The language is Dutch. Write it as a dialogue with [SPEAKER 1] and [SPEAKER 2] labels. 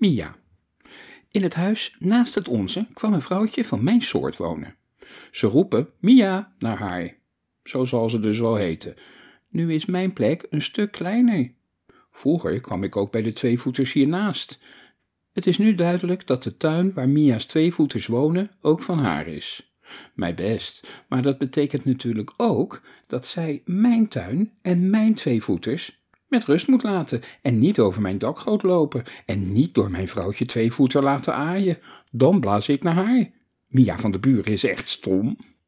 [SPEAKER 1] Mia. In het huis naast het onze kwam een vrouwtje van mijn soort wonen. Ze roepen Mia naar haar. Zo zal ze dus wel heten. Nu is mijn plek een stuk kleiner. Vroeger kwam ik ook bij de tweevoeters hiernaast. Het is nu duidelijk dat de tuin waar Mia's tweevoeters wonen ook van haar is. Mijn best, maar dat betekent natuurlijk ook dat zij mijn tuin en mijn tweevoeters met rust moet laten en niet over mijn dakgoot lopen en niet door mijn vrouwtje tweevoeter laten aaien. Dan blaas ik naar haar. Mia van de buren is echt stom.